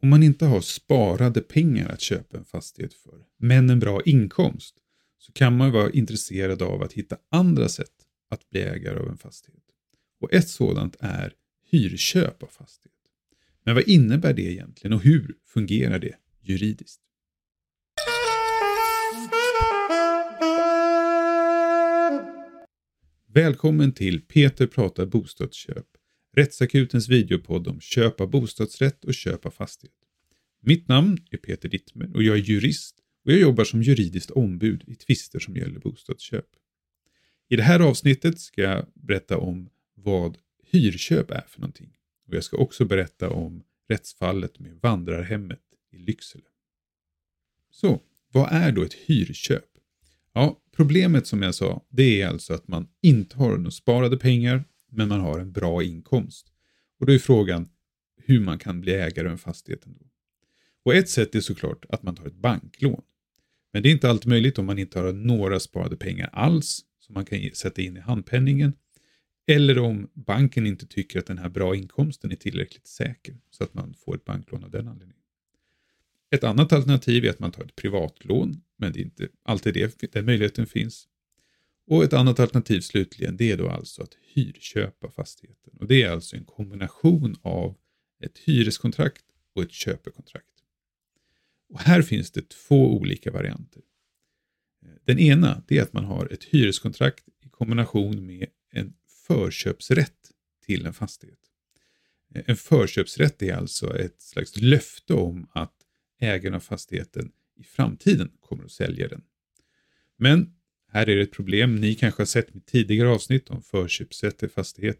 om man inte har sparade pengar att köpa en fastighet för, men en bra inkomst, så kan man vara intresserad av att hitta andra sätt att bli ägare av en fastighet. Och ett sådant är hyrköp av fastighet. Men vad innebär det egentligen och hur fungerar det juridiskt? Välkommen till Peter pratar bostadsköp, Rättsakutens videopodd om köp av bostadsrätt och köp av fastighet. Mitt namn är Peter Dittmer och jag är jurist och jag jobbar som juridiskt ombud i tvister som gäller bostadsköp. I det här avsnittet ska jag berätta om vad hyrköp är för någonting. Och jag ska också berätta om rättsfallet med vandrarhemmet i Lycksele. Så, vad är då ett hyrköp? Ja, problemet som jag sa, det är alltså att man inte har några sparade pengar, men man har en bra inkomst. Och då är frågan hur man kan bli ägare av en fastighet ändå. Och ett sätt är såklart att man tar ett banklån. Men det är inte alltid möjligt om man inte har några sparade pengar alls som man kan sätta in i handpenningen. Eller om banken inte tycker att den här bra inkomsten är tillräckligt säker så att man får ett banklån av den anledningen. Ett annat alternativ är att man tar ett privatlån, men det är inte alltid det, den möjligheten finns. Och ett annat alternativ slutligen, det är då alltså att hyrköpa fastigheten. Och det är alltså en kombination av ett hyreskontrakt och ett köpekontrakt. Och här finns det två olika varianter. Den ena är att man har ett hyreskontrakt i kombination med en förköpsrätt till en fastighet. En förköpsrätt är alltså ett slags löfte om att ägaren av fastigheten i framtiden kommer att sälja den. Men här är det ett problem. Ni kanske har sett mitt tidigare avsnitt om förköpsrätt till fastighet.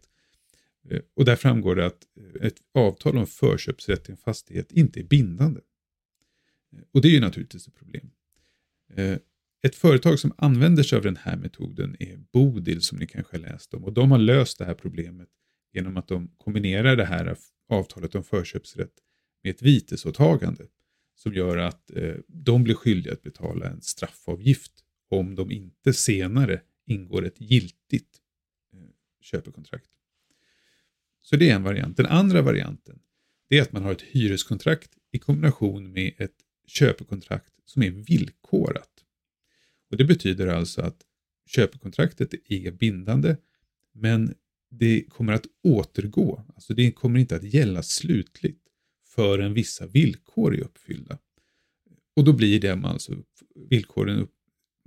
Eh, och där framgår det att eh, ett avtal om förköpsrätt till en fastighet inte är bindande. Eh, och det är ju naturligtvis ett problem. Ett företag som använder sig av den här metoden är Bodil som ni kanske har läst om och de har löst det här problemet genom att de kombinerar det här avtalet om förköpsrätt med ett vitesåtagande som gör att de blir skyldiga att betala en straffavgift om de inte senare ingår ett giltigt eh, köpekontrakt. Så det är en variant. Den andra varianten är att man har ett hyreskontrakt i kombination med ett köpekontrakt som är villkorat. Och Det betyder alltså att köpekontraktet är bindande men det kommer att återgå, alltså det kommer inte att gälla slutligt förrän vissa villkor är uppfyllda. Och då blir det alltså villkoren,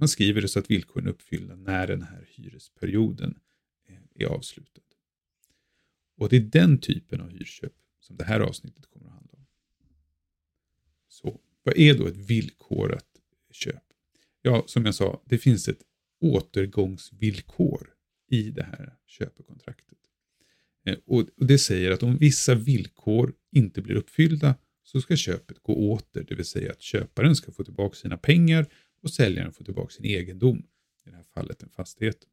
man skriver det så att villkoren är uppfyllda när den här hyresperioden eh, är avslutad. Och det är den typen av hyrköp som det här avsnittet kommer att handla om. Så vad är då ett villkorat köp? Ja, som jag sa, det finns ett återgångsvillkor i det här köpekontraktet. Eh, och det säger att om vissa villkor inte blir uppfyllda så ska köpet gå åter, det vill säga att köparen ska få tillbaka sina pengar och säljaren får tillbaka sin egendom, i det här fallet en fastighet.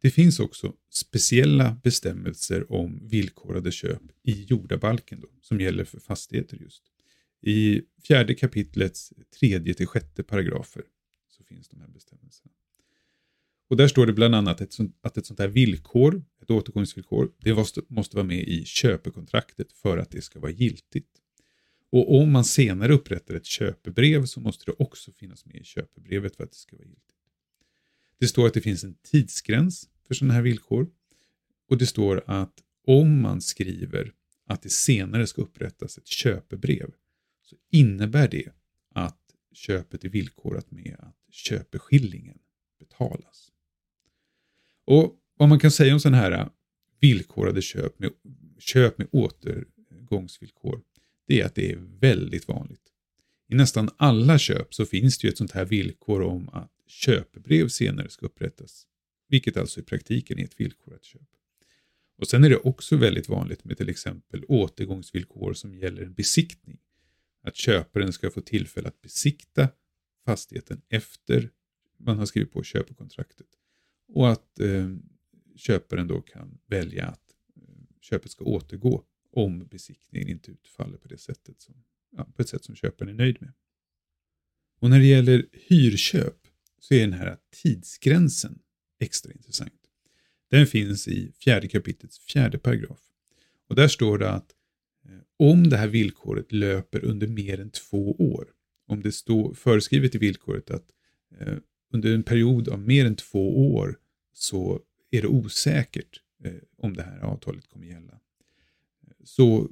Det finns också speciella bestämmelser om villkorade köp i jordabalken då, som gäller för fastigheter just. I fjärde kapitlets tredje till sjätte paragrafer så finns de här bestämmelserna. Och där står det bland annat ett sånt, att ett sånt här villkor, ett återgångsvillkor, det måste, måste vara med i köpekontraktet för att det ska vara giltigt. Och om man senare upprättar ett köpebrev så måste det också finnas med i köpebrevet för att det ska vara giltigt. Det står att det finns en tidsgräns för sådana här villkor. Och det står att om man skriver att det senare ska upprättas ett köpebrev så innebär det att köpet är villkorat med att köpeskillingen betalas. Och vad man kan säga om sådana här villkorade köp med, köp med återgångsvillkor, det är att det är väldigt vanligt. I nästan alla köp så finns det ju ett sånt här villkor om att köpebrev senare ska upprättas, vilket alltså i praktiken är ett villkorat köp. Och Sen är det också väldigt vanligt med till exempel återgångsvillkor som gäller en besiktning att köparen ska få tillfälle att besikta fastigheten efter man har skrivit på köpekontraktet. Och att eh, köparen då kan välja att eh, köpet ska återgå om besiktningen inte utfaller på, det sättet som, ja, på ett sätt som köparen är nöjd med. Och när det gäller hyrköp så är den här tidsgränsen extra intressant. Den finns i fjärde kapitlets fjärde paragraf. Och där står det att eh, om det här villkoret löper under mer än två år, om det står föreskrivet i villkoret att eh, under en period av mer än två år så är det osäkert eh, om det här avtalet kommer gälla, så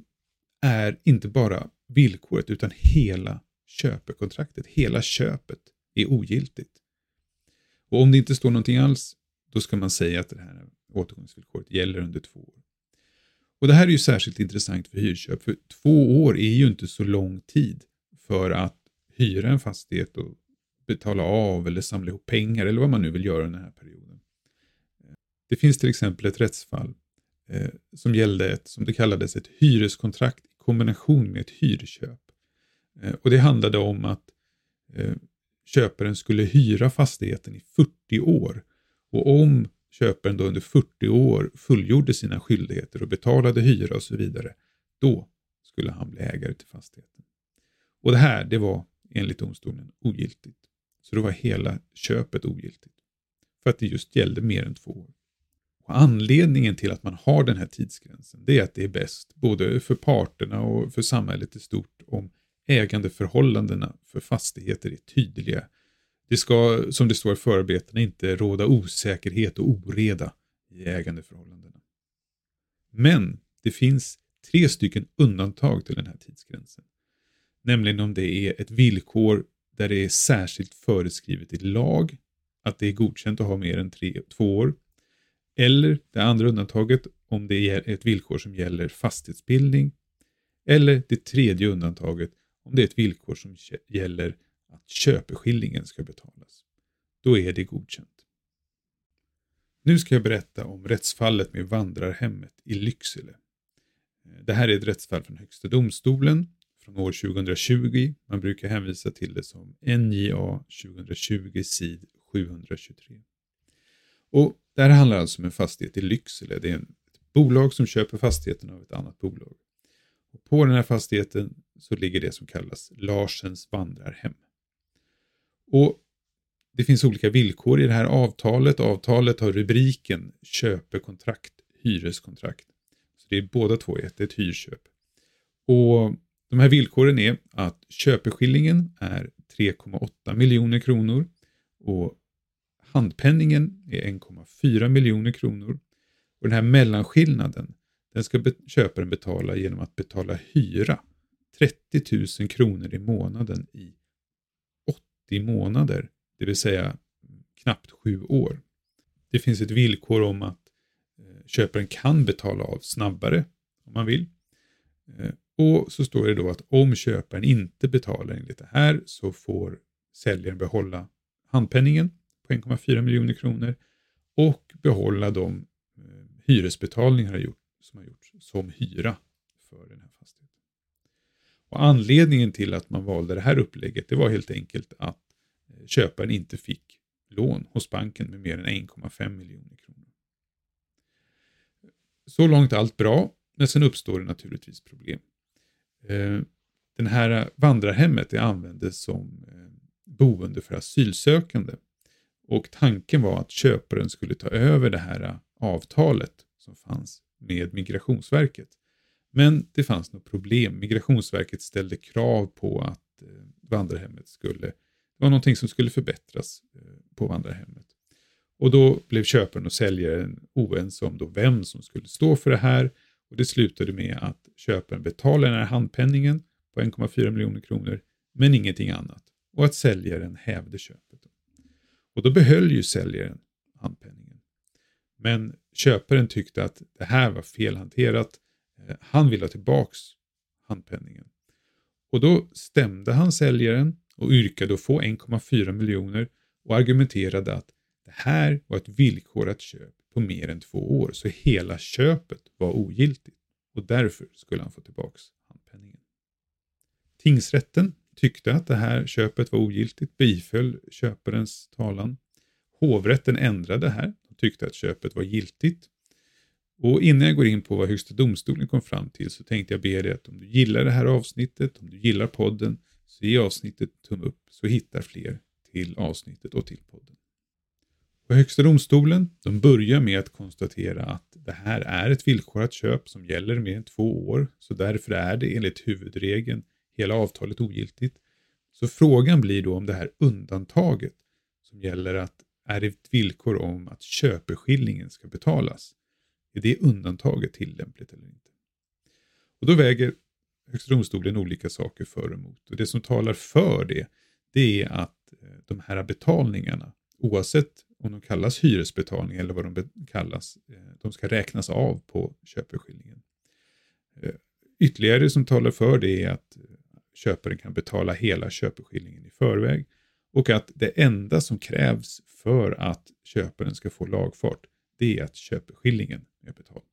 är inte bara villkoret utan hela köpekontraktet, hela köpet är ogiltigt. Och om det inte står någonting alls, då ska man säga att det här återgångsvillkoret gäller under två år. Och Det här är ju särskilt intressant för hyrköp, för två år är ju inte så lång tid för att hyra en fastighet och betala av eller samla ihop pengar eller vad man nu vill göra under den här perioden. Det finns till exempel ett rättsfall eh, som gällde ett, som det kallades, ett hyreskontrakt i kombination med ett hyrköp. Eh, och Det handlade om att eh, köparen skulle hyra fastigheten i 40 år och om köparen då under 40 år fullgjorde sina skyldigheter och betalade hyra och så vidare, då skulle han bli ägare till fastigheten. Och det här, det var enligt domstolen ogiltigt. Så då var hela köpet ogiltigt. För att det just gällde mer än två år. Och anledningen till att man har den här tidsgränsen, det är att det är bäst, både för parterna och för samhället i stort, om ägandeförhållandena för fastigheter är tydliga det ska, som det står i förarbetena, inte råda osäkerhet och oreda i ägandeförhållandena. Men det finns tre stycken undantag till den här tidsgränsen. Nämligen om det är ett villkor där det är särskilt föreskrivet i lag att det är godkänt att ha mer än tre, två år. Eller det andra undantaget om det är ett villkor som gäller fastighetsbildning. Eller det tredje undantaget om det är ett villkor som gäller att köpeskillingen ska betalas. Då är det godkänt. Nu ska jag berätta om rättsfallet med vandrarhemmet i Lycksele. Eh, det här är ett rättsfall från Högsta domstolen från år 2020. Man brukar hänvisa till det som NJA 2020 sid 723. Och det här handlar alltså om en fastighet i Lycksele. Det är ett bolag som köper fastigheten av ett annat bolag. Och på den här fastigheten så ligger det som kallas Larsens vandrarhem. Och Det finns olika villkor i det här avtalet. Avtalet har rubriken köpekontrakt, hyreskontrakt. Så Det är båda två ett, ett hyrköp. Och De här villkoren är att köpeskillingen är 3,8 miljoner kronor och handpenningen är 1,4 miljoner kronor. Och Den här mellanskillnaden den ska köparen betala genom att betala hyra 30 000 kronor i månaden i 80 månader, det vill säga knappt sju år. Det finns ett villkor om att eh, köparen kan betala av snabbare om man vill. Eh, och så står det då att om köparen inte betalar enligt det här så får säljaren behålla handpenningen på 1,4 miljoner kronor och behålla de eh, hyresbetalningar som har gjorts som hyra för den här fastigheten. Och Anledningen till att man valde det här upplägget det var helt enkelt att eh, köparen inte fick lån hos banken med mer än 1,5 miljoner kronor. Så långt allt bra, men sen uppstår det naturligtvis problem. Eh, den här vandrarhemmet det användes som boende för asylsökande och tanken var att köparen skulle ta över det här avtalet som fanns med Migrationsverket men det fanns något problem. Migrationsverket ställde krav på att eh, vandrarhemmet skulle, det var någonting som skulle förbättras eh, på vandrarhemmet. Och då blev köparen och säljaren oense om då vem som skulle stå för det här och det slutade med att köparen betalade den här handpenningen på 1,4 miljoner kronor men ingenting annat och att säljaren hävde köpet. Och då behöll ju säljaren handpenningen. Men köparen tyckte att det här var felhanterat eh, han vill ha tillbaks handpenningen. Och då stämde han säljaren och yrkade att få 1,4 miljoner och argumenterade att det här var ett villkorat köp på mer än två år så hela köpet var ogiltigt och därför skulle han få tillbaks handpenningen. Tingsrätten tyckte att det här köpet var ogiltigt, biföll köparens talan. Hovrätten ändrade det här och tyckte att köpet var giltigt och innan jag går in på vad Högsta domstolen kom fram till så tänkte jag be dig att om du gillar det här avsnittet, om du gillar podden, så ge avsnittet tumme upp så hittar fler till avsnittet och till podden. Och Högsta domstolen de börjar med att konstatera att det här är ett villkorat köp som gäller mer än två år, så därför är det enligt huvudregeln hela avtalet ogiltigt. Så frågan blir då om det här undantaget som gäller att är det ett villkor om att köpeskillingen ska betalas. Är det undantaget tillämpligt eller inte? Och då väger Högsta domstolen olika saker för och emot. Och det som talar för det, det är att eh, de här betalningarna, oavsett om de kallas hyresbetalning eller vad de kallas, eh, de ska räknas av på köpeskillingen. Ytterligare ytterligare som talar för det är att köparen kan betala hela köpeskillingen i förväg och att det enda som krävs för att köparen ska få lagfart, det är att köpeskillingen är betald.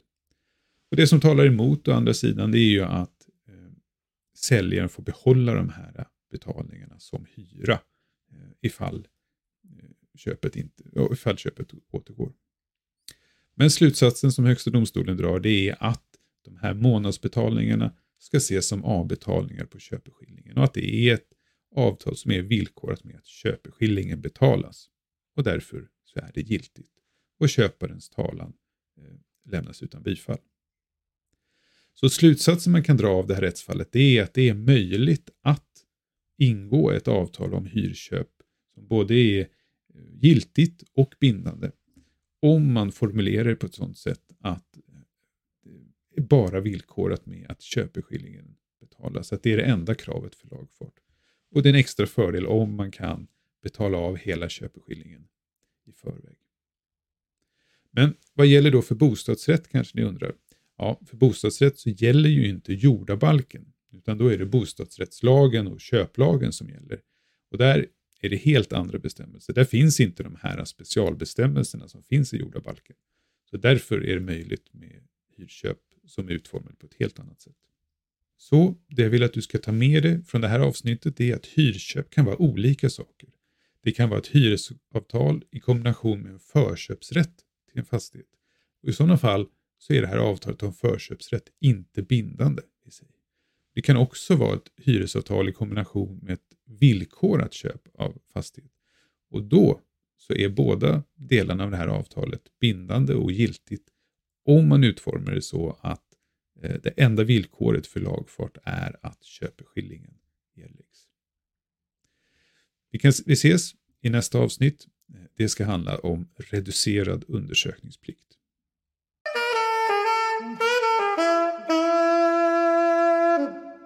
Och Det som talar emot å andra sidan, det är ju att eh, säljaren får behålla de här betalningarna som hyra eh, ifall, eh, köpet inte, ifall köpet återgår. Men slutsatsen som Högsta domstolen drar det är att de här månadsbetalningarna ska ses som avbetalningar på köpeskillingen och att det är ett avtal som är villkorat med att köpeskillingen betalas och därför så är det giltigt och köparens talan eh, lämnas utan bifall. Så slutsatsen man kan dra av det här rättsfallet det är att det är möjligt att ingå ett avtal om hyrköp som både är eh, giltigt och bindande om man formulerar det på ett sådant sätt att är bara villkorat med att köpeskillingen betalas. Att det är det enda kravet för lagfart. Och det är en extra fördel om man kan betala av hela köpeskillingen i förväg. Men vad gäller då för bostadsrätt kanske ni undrar? Ja, för bostadsrätt så gäller ju inte jordabalken, utan då är det bostadsrättslagen och köplagen som gäller. Och där är det helt andra bestämmelser. Där finns inte de här specialbestämmelserna som finns i jordabalken. Så därför är det möjligt med hyrköp som är utformade på ett helt annat sätt. Så det jag vill att du ska ta med dig från det här avsnittet är att hyrköp kan vara olika saker. Det kan vara ett hyresavtal i kombination med en förköpsrätt till en fastighet. Och I sådana fall så är det här avtalet om förköpsrätt inte bindande i sig. Det kan också vara ett hyresavtal i kombination med ett villkorat köp av fastighet. Och då så är båda delarna av det här avtalet bindande och giltigt om man utformar det så att Eh, det enda villkoret för lagfart är att köpeskillingen erläggs. Vi, kan, vi ses i nästa avsnitt. Det ska handla om reducerad undersökningsplikt.